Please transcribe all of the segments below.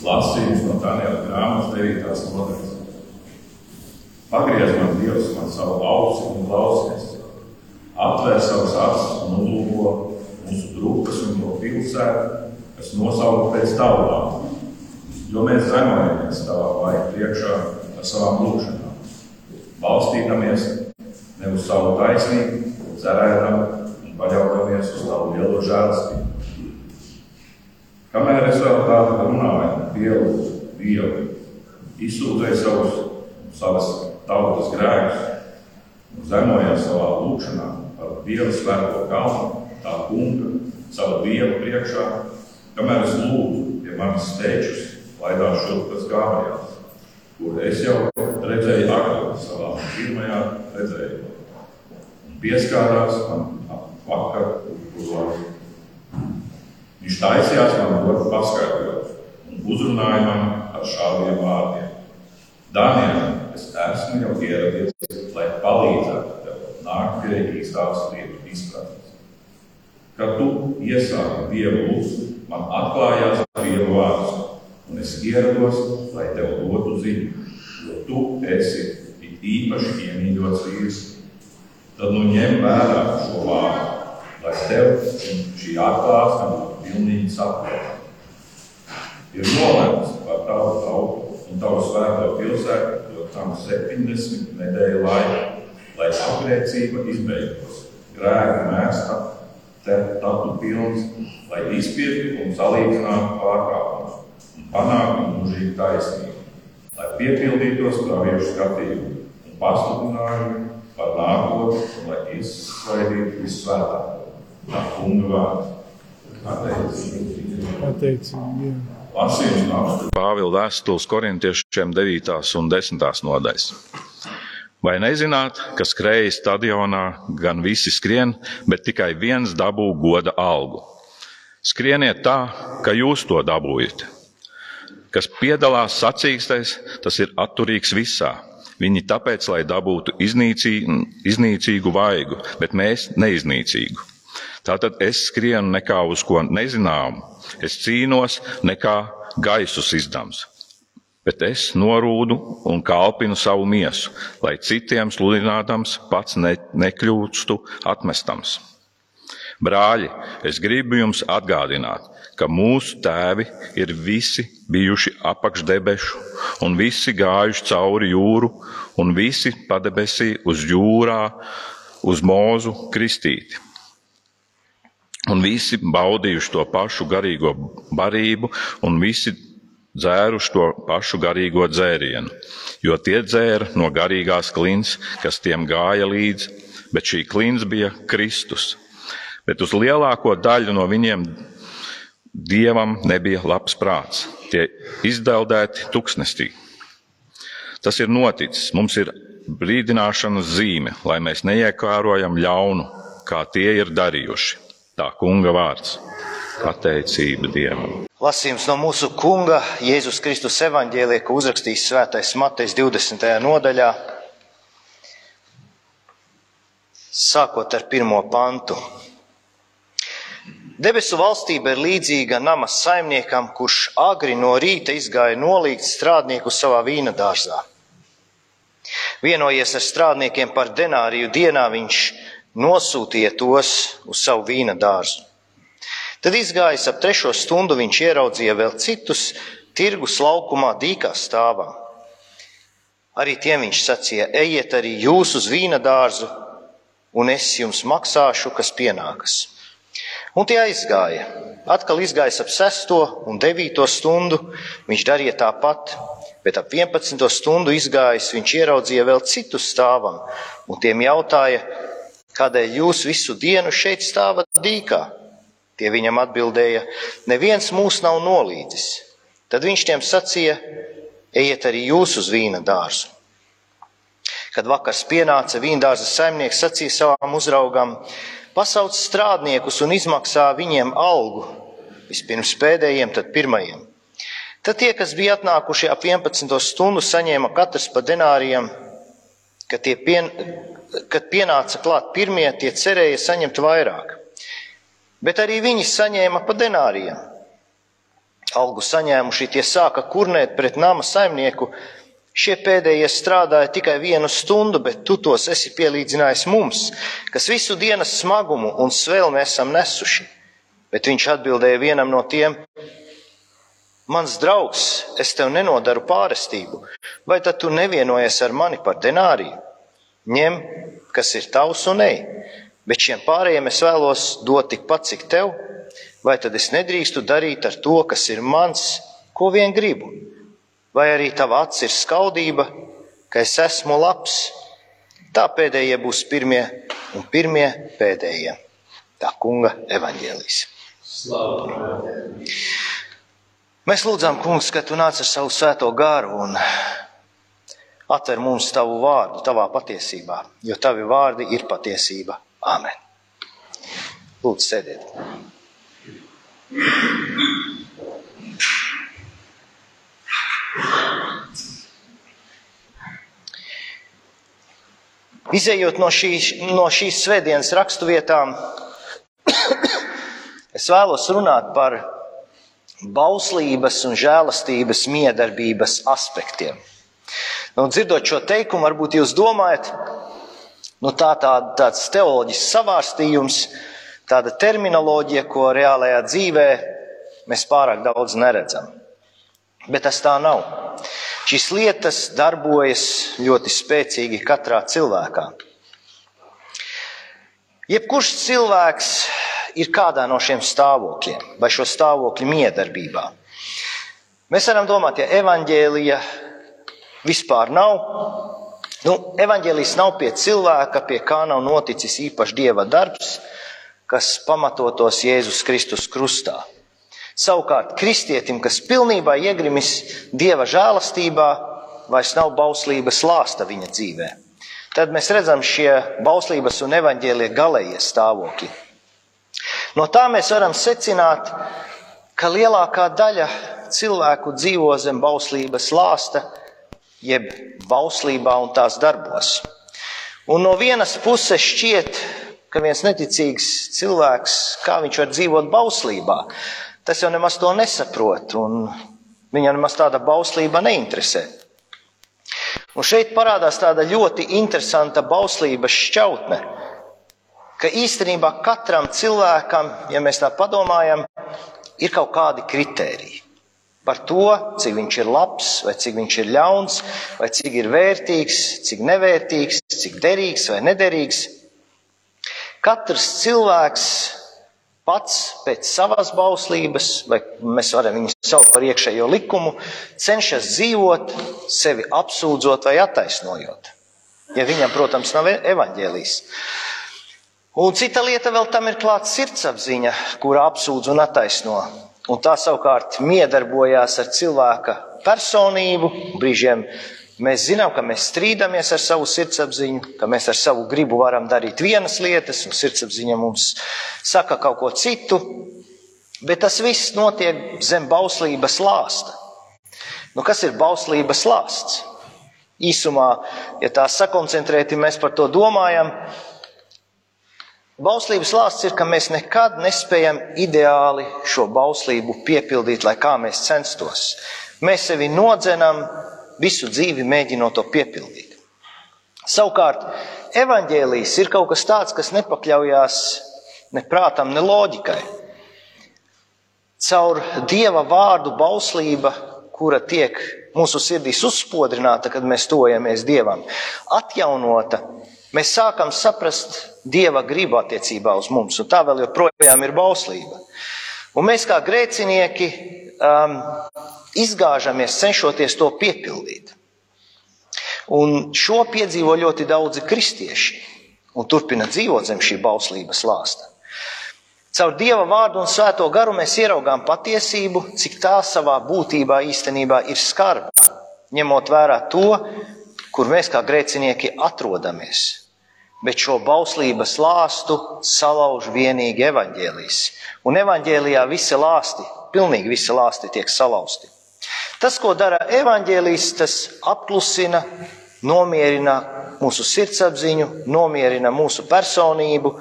Lasījums no Daniela grāmatas 9. nodaļas. Pagriez man Dievs man savu ausi un klausies. Atvēr savas acis un uzlūko mūsu drupas un to pilsētu, kas nosaukt pēc vārdu. Jo mēs zemojamies tavā vajag priekšā ar savām lūkšanām. Balstītamies ne uz savu taisnību, cerētam un paļaujamies uz tavu lielo žēlastību. Kamēr es vēl tādu runāju, Dievu, Dievu, izsūdzēju savus, savas tautas grēkus un zemojās savā lūkšanā par Dieva svēto kalnu, tā kunga, savu Dievu priekšā, kamēr es lūdzu pie manas stečus, laidās šurp pēc gājās, kur es jau redzēju agrāk savā pirmajā redzējumā. Pieskārās man vakar uz laiku. Viņš taisījās man dot paskaidrot un uzrunāja man ar šādiem vārdiem. Daniel, es esmu jau ieradies, lai palīdzētu tev nākt pie īstās lietu izpratnes. Kad tu iesāki Dievu lūgt, man atklājās Dieva vārds, un es ierados, lai tev dotu ziņu, jo tu esi īpaši iemīļots vīrs. Tad nu ņem vērā šo vārdu, lai tev šī atklāsme būtu pilnīgi saprotama. Ir nolēmts par tavu tautu un tavu svēto pilsētu, jo tam 70 nedēļu laika, lai apliecība izbeigtos, grēka mēsta, te tatu pilns, lai izpirktu un salīdzinātu pārkāpumus un panāktu mūžīgu taisnību, lai piepildītos praviešu skatījumu un pasludinājumu par nākotni un lai izsvaidītu vissvētāko. Tā kunga vārds. Pateicīgi. Pāvila vēstules korintiešiem 9. un 10. nodaļas. Vai nezināt, ka skrēja stadionā gan visi skrien, bet tikai viens dabū goda algu? Skrieniet tā, ka jūs to dabūjat. Kas piedalās sacīkstais, tas ir atturīgs visā. Viņi tāpēc, lai dabūtu iznīcīgu, iznīcīgu vaigu, bet mēs neiznīcīgu. Tātad es skrienu nekā uz ko nezināmu, es cīnos nekā gaisus izdams. Bet es norūdu un kalpinu savu miesu, lai citiem sludinādams pats ne, nekļūstu atmestams. Brāļi, es gribu jums atgādināt, ka mūsu tēvi ir visi bijuši apakšdebešu, un visi gājuši cauri jūru, un visi padebesī uz jūrā, uz mūzu kristīti un visi baudījuši to pašu garīgo barību, un visi dzēruši to pašu garīgo dzērienu, jo tie dzēra no garīgās klints, kas tiem gāja līdzi, bet šī klints bija Kristus. Bet uz lielāko daļu no viņiem dievam nebija labs prāts. Tie izdeldēti tuksnesī. Tas ir noticis. Mums ir brīdināšanas zīme, lai mēs neiekārojam ļaunu, kā tie ir darījuši. Tā kunga vārds - pateicība Dievam. Lasījums no mūsu kunga Jēzus Kristus evaņģēlija, ko uzrakstījis svētais Matejs 20. nodaļā, sākot ar pirmo pantu. Debesu valstība ir līdzīga nama saimniekam, kurš agri no rīta izgāja nolīgt strādnieku savā vīna dārzā. Vienojies ar strādniekiem par denāriju dienā, viņš nosūtīja tos uz savu vīna dārzu. Tad izgājis ap trešo stundu, viņš ieraudzīja vēl citus tirgus laukumā dīkā stāvā. Arī tiem viņš sacīja: Ejiet arī jūs uz vīna dārzu, un es jums maksāšu, kas pienākas. Un tie aizgāja. Atkal izgājis ap sesto un devīto stundu, viņš darīja tāpat, bet ap 11. stundu izgājis, viņš ieraudzīja vēl citu stāvam, un tiem jautāja, Kādēļ jūs visu dienu šeit stāvat dīkā? Tie viņam atbildēja, neviens mūs nav nolīdzis. Tad viņš tiem sacīja, ejiet arī jūs uz vīna dārzu. Kad vakars pienāca, vīndārza saimnieks sacīja savām uzraugām, pasauc strādniekus un izmaksā viņiem algu, vispirms pēdējiem, tad pirmajiem. Tad tie, kas bija atnākuši ap 11. stundu, saņēma katrs pa denārijam, kad tie pien, kad pienāca klāt pirmie, tie cerēja saņemt vairāk. Bet arī viņi saņēma pa denārijam. algu saņēmuši, tie sāka kurnēt pret nama saimnieku. Šie pēdējie strādāja tikai vienu stundu, bet tu tos esi pielīdzinājis mums, kas visu dienas smagumu un svēlmi esam nesuši. Bet viņš atbildēja vienam no tiem: Mans draugs, es tev nenodaru pārestību, vai tad tu nevienojies ar mani par denāriju? Ņem, kas ir tavs un ej, bet šiem pārējiem es vēlos dot tikpat, cik tev, vai tad es nedrīkstu darīt ar to, kas ir mans, ko vien gribu? Vai arī tava acs ir skaudība, ka es esmu labs? Tā pēdējie būs pirmie un pirmie pēdējie. Tā kunga evaņģēlīs. Mēs lūdzām, kungs, ka tu nāc ar savu svēto garu un atver mums tavu vārdu, tavā patiesībā, jo tavi vārdi ir patiesība. Āmen. Lūdzu, sēdiet. Izejot no šīs, no šīs svētdienas raksturvietām, Es vēlos runāt par bauslības un žēlastības miedarbības aspektiem. Nu, dzirdot šo teikumu, varbūt jūs domājat, nu, tā, tā tāds teoloģisks savārstījums, tāda terminoloģija, ko reālajā dzīvē mēs pārāk daudz neredzam. Bet tas tā nav. Šīs lietas darbojas ļoti spēcīgi katrā cilvēkā. Jebkurš cilvēks ir kādā no šiem stāvokļiem vai šo stāvokļu miedarbībā. Mēs varam domāt, ja evaņģēlija vispār nav, nu, evaņģēlijas nav pie cilvēka, pie kā nav noticis īpaši dieva darbs, kas pamatotos Jēzus Kristus krustā. Savukārt kristietim, kas pilnībā iegrimis dieva žēlastībā, vairs nav bauslības lāsta viņa dzīvē. Tad mēs redzam šie bauslības un evaņģēlie galējie stāvokļi. No tā mēs varam secināt, ka lielākā daļa cilvēku dzīvo zem bauslības lāsta, jeb bauslībā un tās darbos. Un no vienas puses šķiet, ka viens neticīgs cilvēks, kā viņš var dzīvot bauslībā, tas jau nemaz to nesaprot, un viņam nemaz tāda bauslība neinteresē. Un šeit parādās tāda ļoti interesanta bauslības šķautne ka īstenībā katram cilvēkam, ja mēs tā padomājam, ir kaut kādi kritēriji par to, cik viņš ir labs, vai cik viņš ir ļauns, vai cik ir vērtīgs, cik nevērtīgs, cik derīgs vai nederīgs. Katrs cilvēks pats pēc savas bauslības, vai mēs varam viņu saukt par iekšējo likumu, cenšas dzīvot, sevi apsūdzot vai attaisnojot. Ja viņam, protams, nav evaņģēlijs. Un cita lieta vēl tam ir klāta sirdsapziņa, kura apsūdz un attaisno. Un tā savukārt miedarbojās ar cilvēka personību. Brīžiem mēs zinām, ka mēs strīdamies ar savu sirdsapziņu, ka mēs ar savu gribu varam darīt vienas lietas, un sirdsapziņa mums saka kaut ko citu. Bet tas viss notiek zem bauslības lāsta. Nu, kas ir bauslības lāsts? Īsumā, ja tā sakoncentrēti mēs par to domājam, Bauslības lāsts ir, ka mēs nekad nespējam ideāli šo bauslību piepildīt, lai kā mēs censtos. Mēs sevi nodzenam, visu dzīvi mēģinot to piepildīt. Savukārt, evaņģēlijas ir kaut kas tāds, kas nepakļaujās ne prātam, ne loģikai. Caur dieva vārdu bauslība, kura tiek mūsu sirdīs uzspodrināta, kad mēs tojamies dievam, atjaunota, mēs sākam saprast dieva gribu attiecībā uz mums, un tā vēl joprojām ir bauslība. Un mēs kā grēcinieki um, izgāžamies, cenšoties to piepildīt. Un šo piedzīvo ļoti daudzi kristieši un turpina dzīvot zem šī bauslības lāsta. Caur Dieva vārdu un svēto garu mēs ieraugām patiesību, cik tā savā būtībā īstenībā ir skarba, ņemot vērā to, kur mēs kā grēcinieki atrodamies bet šo bauslības lāstu salauž vienīgi evaņģēlijas. Un evaņģēlijā visi lāsti, pilnīgi visi lāsti tiek salauzti. Tas, ko dara evaņģēlijas, tas apklusina, nomierina mūsu sirdsapziņu, nomierina mūsu personību.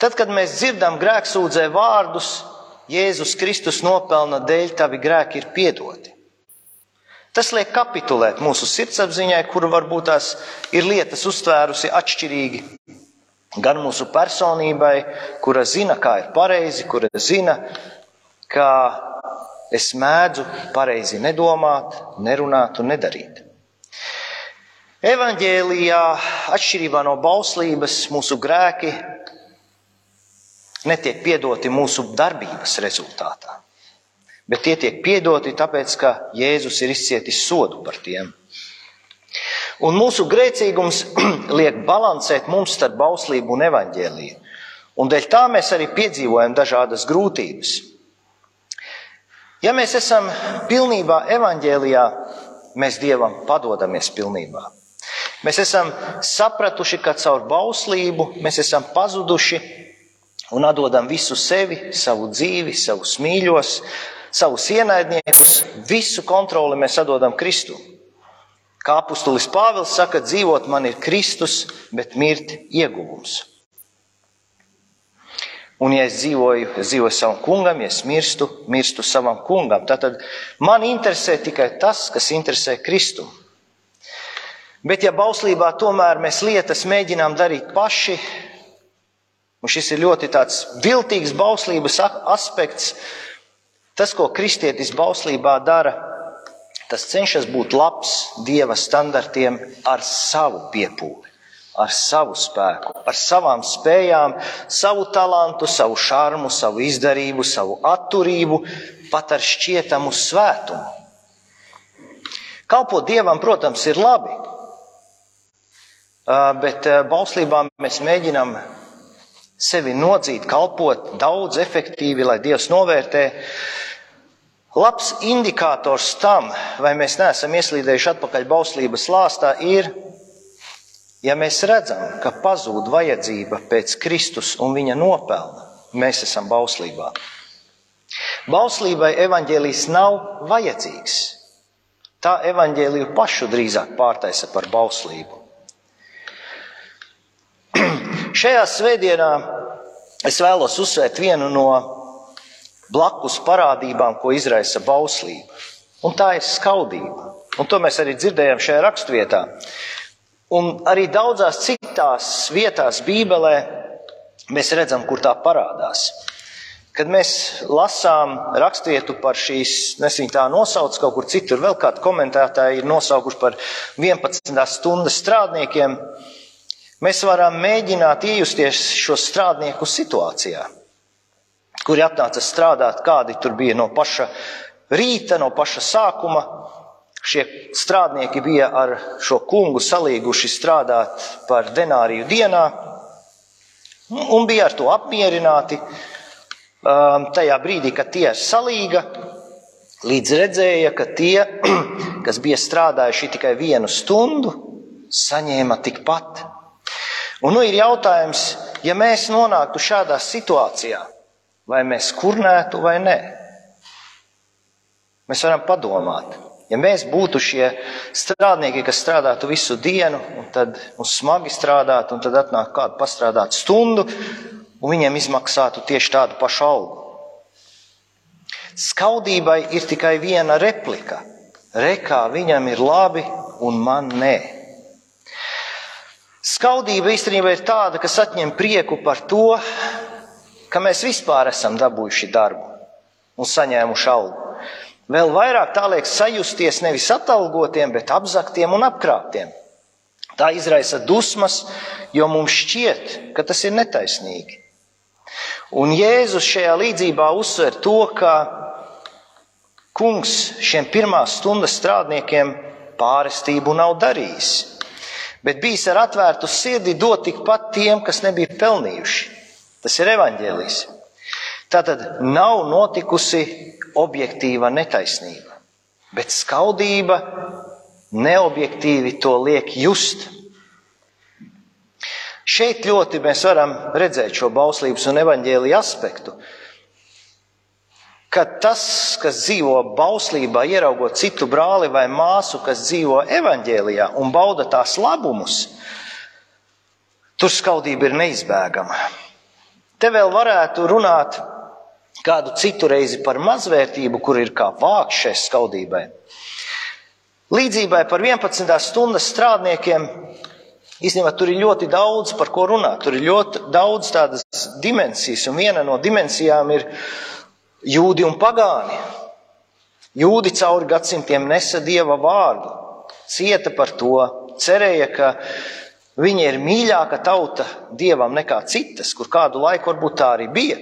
Tad, kad mēs dzirdam grēksūdzē vārdus, Jēzus Kristus nopelna dēļ tavi grēki ir piedoti. Tas liek kapitulēt mūsu sirdsapziņai, kura varbūt tās ir lietas uztvērusi atšķirīgi. Gan mūsu personībai, kura zina, kā ir pareizi, kura zina, kā es mēdzu pareizi nedomāt, nerunāt un nedarīt. Evanģēlijā, atšķirībā no bauslības, mūsu grēki netiek piedoti mūsu darbības rezultātā, bet tie tiek piedoti tāpēc, ka Jēzus ir izcietis sodu par tiem. Un mūsu grēcīgums liek balansēt mums starp bauslību un evaņģēliju. Un dēļ tā mēs arī piedzīvojam dažādas grūtības. Ja mēs esam pilnībā evaņģēlijā, mēs Dievam padodamies pilnībā. Mēs esam sapratuši, ka caur bauslību mēs esam pazuduši un atdodam visu sevi, savu dzīvi, savus mīļos, savus ienaidniekus, visu kontroli mēs atdodam Kristu. Kā apustulis Pāvils saka, dzīvot man ir Kristus, bet mirt ieguvums. Un, ja es dzīvoju, es dzīvoju savam kungam, ja es mirstu, mirstu savam kungam, tad man interesē tikai tas, kas interesē Kristu. Bet, ja bauslībā tomēr mēs lietas mēģinām darīt paši, un šis ir ļoti tāds viltīgs bauslības aspekts, tas, ko kristietis bauslībā dara, tas cenšas būt labs dieva standartiem ar savu piepūli, ar savu spēku, ar savām spējām, savu talantu, savu šarmu, savu izdarību, savu atturību, pat ar šķietamu svētumu. Kalpot dievam, protams, ir labi. Bet bauslībā mēs mēģinām sevi nodzīt, kalpot daudz efektīvi, lai Dievs novērtē. Labs indikators tam, vai mēs neesam ieslīdējuši atpakaļ bauslības lāstā, ir, ja mēs redzam, ka pazūd vajadzība pēc Kristus un viņa nopelna, mēs esam bauslībā. Bauslībai evaņģēlijs nav vajadzīgs. Tā evaņģēliju pašu drīzāk pārtaisa par bauslību. Šajā svētdienā es vēlos uzsvērt vienu no blakus parādībām, ko izraisa bauslība. Un tā ir skaudība. Un to mēs arī dzirdējām šajā raksturvietā. Un arī daudzās citās vietās Bībelē mēs redzam, kur tā parādās. Kad mēs lasām raksturvietu par šīs, nesīm tā nosauc kaut kur citur, vēl kādu komentētāju ir nosaukuši par 11 stundas strādniekiem, Mēs varam mēģināt iejusties šo strādnieku situācijā, kuri atnāca strādāt, kādi tur bija no paša rīta, no paša sākuma. Šie strādnieki bija ar šo kungu salīguši strādāt par denāriju dienā un bija ar to apmierināti. Um, tajā brīdī, kad tie salīga, līdz redzēja, ka tie, kas bija strādājuši tikai vienu stundu, saņēma tikpat. Un nu ir jautājums, ja mēs nonāktu šādā situācijā, vai mēs kurnētu vai nē. Mēs varam padomāt, ja mēs būtu šie strādnieki, kas strādātu visu dienu, un tad mums smagi strādāt, un tad atnāk kādu pastrādāt stundu, un viņiem izmaksātu tieši tādu pašu algu. Skaudībai ir tikai viena replika. Rekā viņam ir labi, un man nē. Skaudība īstenībā ir tāda, kas atņem prieku par to, ka mēs vispār esam dabūjuši darbu un saņēmuši algu. Vēl vairāk tā liek sajusties nevis atalgotiem, bet apzaktiem un apkrāptiem. Tā izraisa dusmas, jo mums šķiet, ka tas ir netaisnīgi. Un Jēzus šajā līdzībā uzsver to, ka kungs šiem pirmās stundas strādniekiem pārestību nav darījis bet bijis ar atvērtu sirdi dot tikpat tiem, kas nebija pelnījuši. Tas ir evaņģēlijs. Tātad nav notikusi objektīva netaisnība, bet skaudība neobjektīvi to liek just. Šeit ļoti mēs varam redzēt šo bauslības un evaņģēlīja aspektu ka tas, kas dzīvo bauslībā, ieraugot citu brāli vai māsu, kas dzīvo evaņģēlijā un bauda tās labumus, tur skaudība ir neizbēgama. Te vēl varētu runāt kādu citu reizi par mazvērtību, kur ir kā vāks šai skaudībai. Līdzībai par 11. stundas strādniekiem īstenībā tur ir ļoti daudz par ko runāt. Tur ir ļoti daudz tādas dimensijas, un viena no dimensijām ir jūdi un pagāni. Jūdi cauri gadsimtiem nesa dieva vārdu, cieta par to, cerēja, ka viņa ir mīļāka tauta dievam nekā citas, kur kādu laiku varbūt tā arī bija.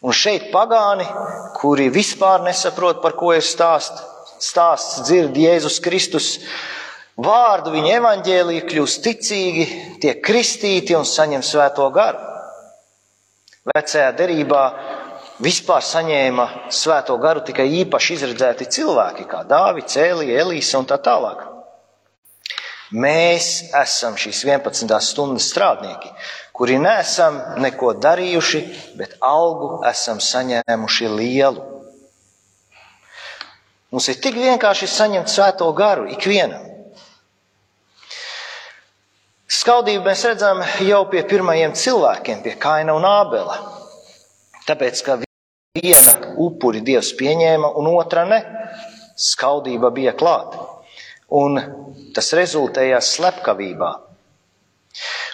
Un šeit pagāni, kuri vispār nesaprot, par ko ir stāsts, stāsts dzird Jēzus Kristus vārdu, viņa evaņģēlīja, kļūst ticīgi, tiek kristīti un saņem svēto garu. Vecajā derībā vispār saņēma svēto garu tikai īpaši izredzēti cilvēki, kā Dāvids, Elija, Elīsa un tā tālāk. Mēs esam šīs 11. stundas strādnieki, kuri nesam neko darījuši, bet algu esam saņēmuši lielu. Mums ir tik vienkārši saņemt svēto garu ikvienam. Skaudību mēs redzam jau pie pirmajiem cilvēkiem, pie Kaina un Ābela. Tāpēc, ka viena upuri Dievs pieņēma un otra ne, skaudība bija klāta. Un tas rezultējās slepkavībā.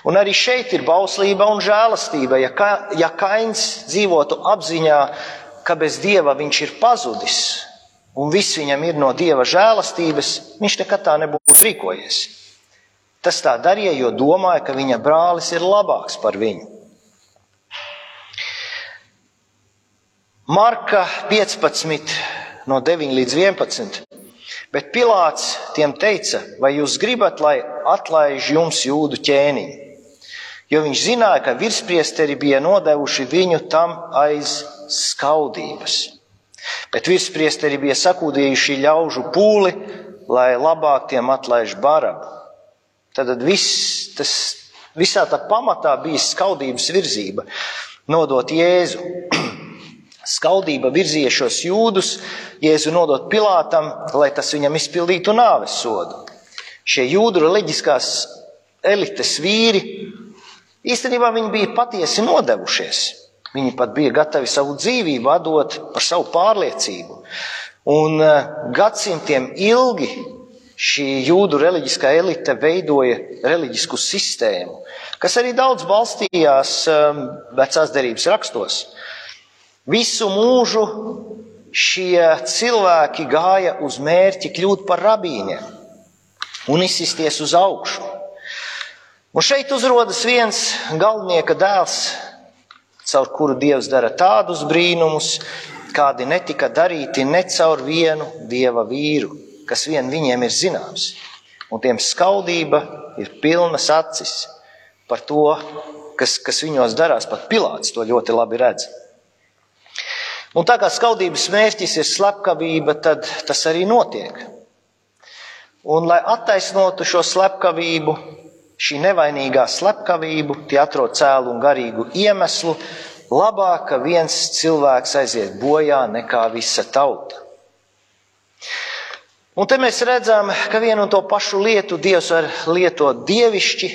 Un arī šeit ir bauslība un žēlastība. Ja, ka, ja Kains dzīvotu apziņā, ka bez dieva viņš ir pazudis, un viss viņam ir no dieva žēlastības, viņš nekad tā nebūtu rīkojies. Tas tā darīja, jo domāja, ka viņa brālis ir labāks par viņu. Marka 15, no 9 līdz 11. Bet Pilārs tiem teica, vai jūs gribat, lai atlaiž jums jūdu ķēniņu? Jo viņš zināja, ka virspriesteri bija nodevuši viņu tam aiz skaudības. Bet virspriesteri bija sakūdījuši ļaužu pūli, lai labāk tiem atlaiž barabu. Tad viss, tas, visā tā pamatā bija skaudības virzība, nodot Jēzu. Skaudība virzīja šos jūdus, Jēzu nodot Pilātam, lai tas viņam izpildītu nāves sodu. Šie jūdu reliģiskās elites vīri īstenībā viņi bija patiesi nodevušies. Viņi pat bija gatavi savu dzīvību atdot par savu pārliecību. Un eh, gadsimtiem ilgi šī jūdu reliģiskā elite veidoja reliģisku sistēmu, kas arī daudz balstījās um, vecās derības rakstos. Visu mūžu šie cilvēki gāja uz mērķi kļūt par rabīniem un izsisties uz augšu. Un šeit uzrodas viens galvenieka dēls, caur kuru Dievs dara tādus brīnumus, kādi netika darīti ne caur vienu dieva vīru kas vien viņiem ir zināms. Un tiem skaudība ir pilnas acis par to, kas, kas viņos darās. Pat Pilārs to ļoti labi redz. Un tā kā skaudības mērķis ir slepkavība, tad tas arī notiek. Un, lai attaisnotu šo slepkavību, šī nevainīgā slepkavību, tie atrod cēlu un garīgu iemeslu, labāk, ka viens cilvēks aiziet bojā nekā visa tauta. Un te mēs redzam, ka vienu un to pašu lietu Dievs var lietot dievišķi.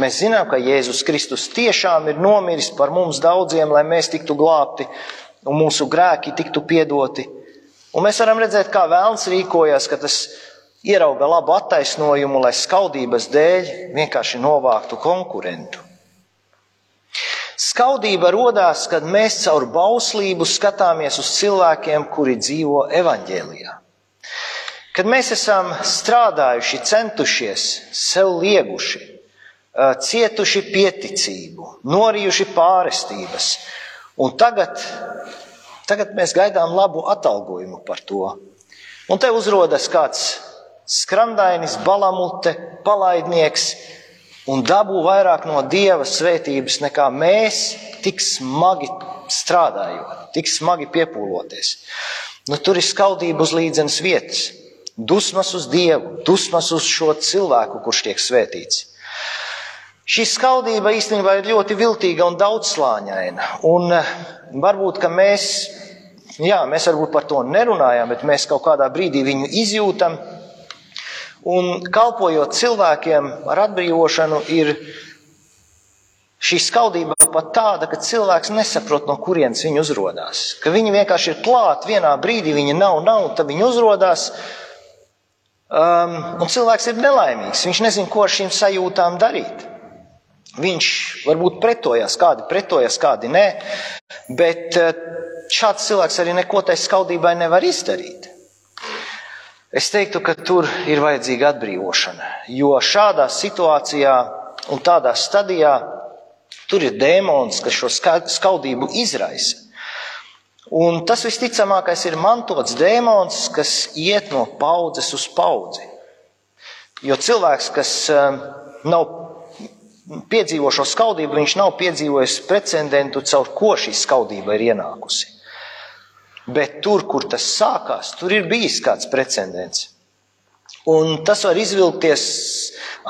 Mēs zinām, ka Jēzus Kristus tiešām ir nomiris par mums daudziem, lai mēs tiktu glābti un mūsu grēki tiktu piedoti. Un mēs varam redzēt, kā vēlns rīkojas, ka tas ierauga labu attaisnojumu, lai skaudības dēļ vienkārši novāktu konkurentu. Skaudība radās, kad mēs caur bauslību skatāmies uz cilvēkiem, kuri dzīvo evaņģēlijā. Kad mēs esam strādājuši, centušies, sev lieguši, cietuši pieticību, norījuši pārestības, un tagad, tagad mēs gaidām labu atalgojumu par to. Un te uzrodas kāds skrandainis, balamute, palaidnieks un dabū vairāk no dieva svētības nekā mēs, tik smagi strādājot, tik smagi piepūloties. Nu, tur ir skaudība uz līdzenas vietas dusmas uz Dievu, dusmas uz šo cilvēku, kurš tiek svētīts. Šī skaudība īstenībā ir ļoti viltīga un daudzslāņaina. Un eh, varbūt, ka mēs, jā, mēs varbūt par to nerunājam, bet mēs kaut kādā brīdī viņu izjūtam. Un kalpojot cilvēkiem ar atbrīvošanu, ir Šī skaudība pat tāda, ka cilvēks nesaprot, no kurienes viņa uzrādās. Ka viņi vienkārši ir klāti vienā brīdī, viņa nav, nav, tad viņi uzrādās. Um, un cilvēks ir nelaimīgs. Viņš nezina, ko ar šīm sajūtām darīt. Viņš varbūt pretojas, kādi pretojas, kādi nē, bet uh, šāds cilvēks arī neko tai skaudībai nevar izdarīt. Es teiktu, ka tur ir vajadzīga atbrīvošana, jo šādā situācijā un tādā stadijā tur ir dēmons, kas šo skaudību izraisa. Un tas visticamākais ir mantots dēmons, kas iet no paudzes uz paudzi. Jo cilvēks, kas um, nav piedzīvo šo skaudību, viņš nav piedzīvojis precedentu, caur ko šī skaudība ir ienākusi. Bet tur, kur tas sākās, tur ir bijis kāds precedents. Un tas var izvilkties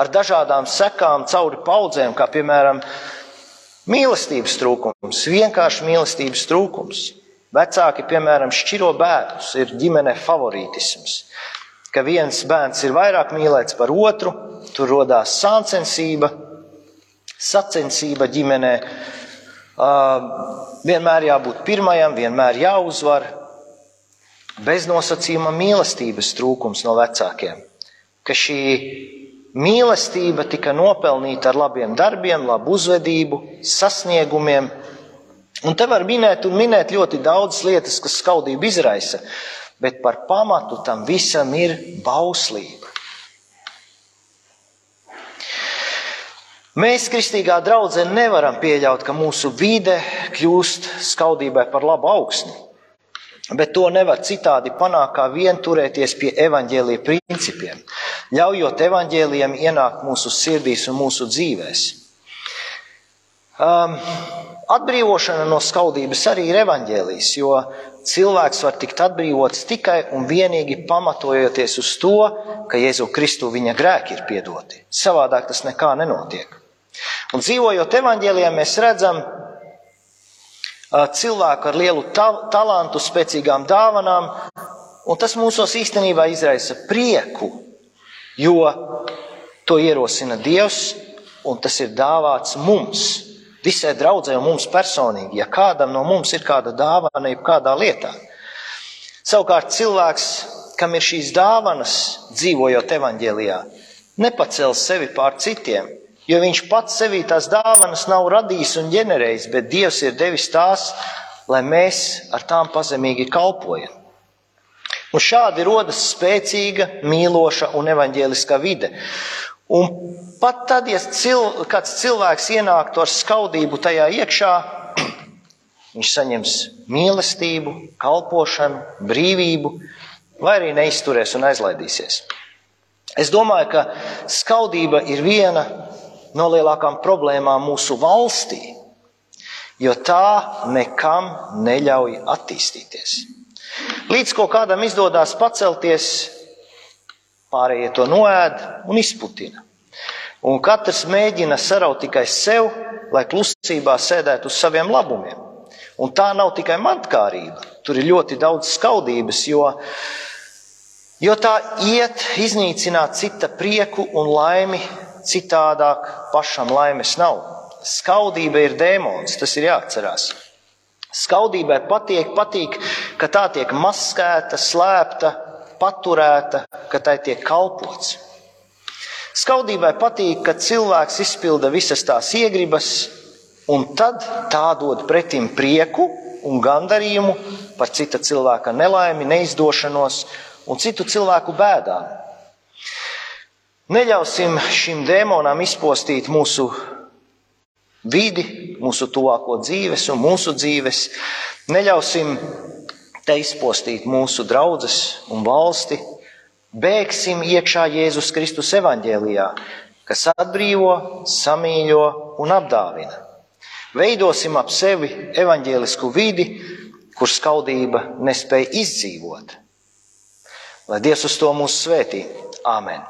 ar dažādām sekām cauri paudzēm, kā piemēram mīlestības trūkums, vienkārši mīlestības trūkums. Vecāki, piemēram, šķiro bērnus, ir ģimene favorītisms. Ka viens bērns ir vairāk mīlēts par otru, tur radās sāncensība, sacensība ģimenē. Vienmēr jābūt pirmajam, vienmēr jāuzvar. Beznosacījuma mīlestības trūkums no vecākiem. Ka šī mīlestība tika nopelnīta ar labiem darbiem, labu uzvedību, sasniegumiem. Un te var minēt un minēt ļoti daudz lietas, kas skaudību izraisa, bet par pamatu tam visam ir bauslība. Mēs, kristīgā draudzene, nevaram pieļaut, ka mūsu vide kļūst skaudībai par labu augsni. Bet to nevar citādi panākt, kā vien turēties pie evaņģēlīja principiem, ļaujot evaņģēlījiem ienākt mūsu sirdīs un mūsu dzīvēs. Um, atbrīvošana no skaudības arī ir evaņģēlijs, jo cilvēks var tikt atbrīvots tikai un vienīgi pamatojoties uz to, ka Jēzu Kristu viņa grēki ir piedoti. Savādāk tas nekā nenotiek. Un dzīvojot evaņģēlijā, mēs redzam cilvēku ar lielu ta talantu, spēcīgām dāvanām, un tas mūsos īstenībā izraisa prieku, jo to ierosina Dievs, un tas ir dāvāts mums, visai draudzē un mums personīgi, ja kādam no mums ir kāda dāvana, jeb kādā lietā. Savukārt cilvēks, kam ir šīs dāvanas, dzīvojot evaņģēlijā, nepacels sevi pār citiem, jo viņš pats sevī tās dāvanas nav radījis un ģenerējis, bet Dievs ir devis tās, lai mēs ar tām pazemīgi kalpojam. Un šādi rodas spēcīga, mīloša un evaņģēliskā vide. Un pat tad, ja cil, kāds cilvēks ienāktu ar skaudību tajā iekšā, viņš saņems mīlestību, kalpošanu, brīvību, vai arī neizturēs un aizlaidīsies. Es domāju, ka skaudība ir viena no lielākām problēmām mūsu valstī, jo tā nekam neļauj attīstīties. Līdz ko kādam izdodas pacelties, pārējie to noēd un izputina. Un katrs mēģina saraut tikai sev, lai klusībā sēdētu uz saviem labumiem. Un tā nav tikai mantkārība. Tur ir ļoti daudz skaudības, jo, jo tā iet iznīcināt cita prieku un laimi citādāk pašam laimes nav. Skaudība ir dēmons, tas ir jāatcerās. Skaudībai patīk, patīk, ka tā tiek maskēta, slēpta, paturēta, ka tai tiek kalpots. Skaudībai patīk, ka cilvēks izpilda visas tās iegribas, un tad tā dod pretim prieku un gandarījumu par cita cilvēka nelaimi, neizdošanos un citu cilvēku bēdām. Neļausim šim dēmonam izpostīt mūsu vidi, mūsu tuvāko dzīves un mūsu dzīves. Neļausim te izpostīt mūsu draugus un valsti. Bēgsim iekšā Jēzus Kristus evaņģēlijā, kas atbrīvo, samīļo un apdāvina. Veidosim ap sevi evaņģēlisku vidi, kur skaudība nespēja izdzīvot. Lai Dievs uz to mūs svētī. Āmen!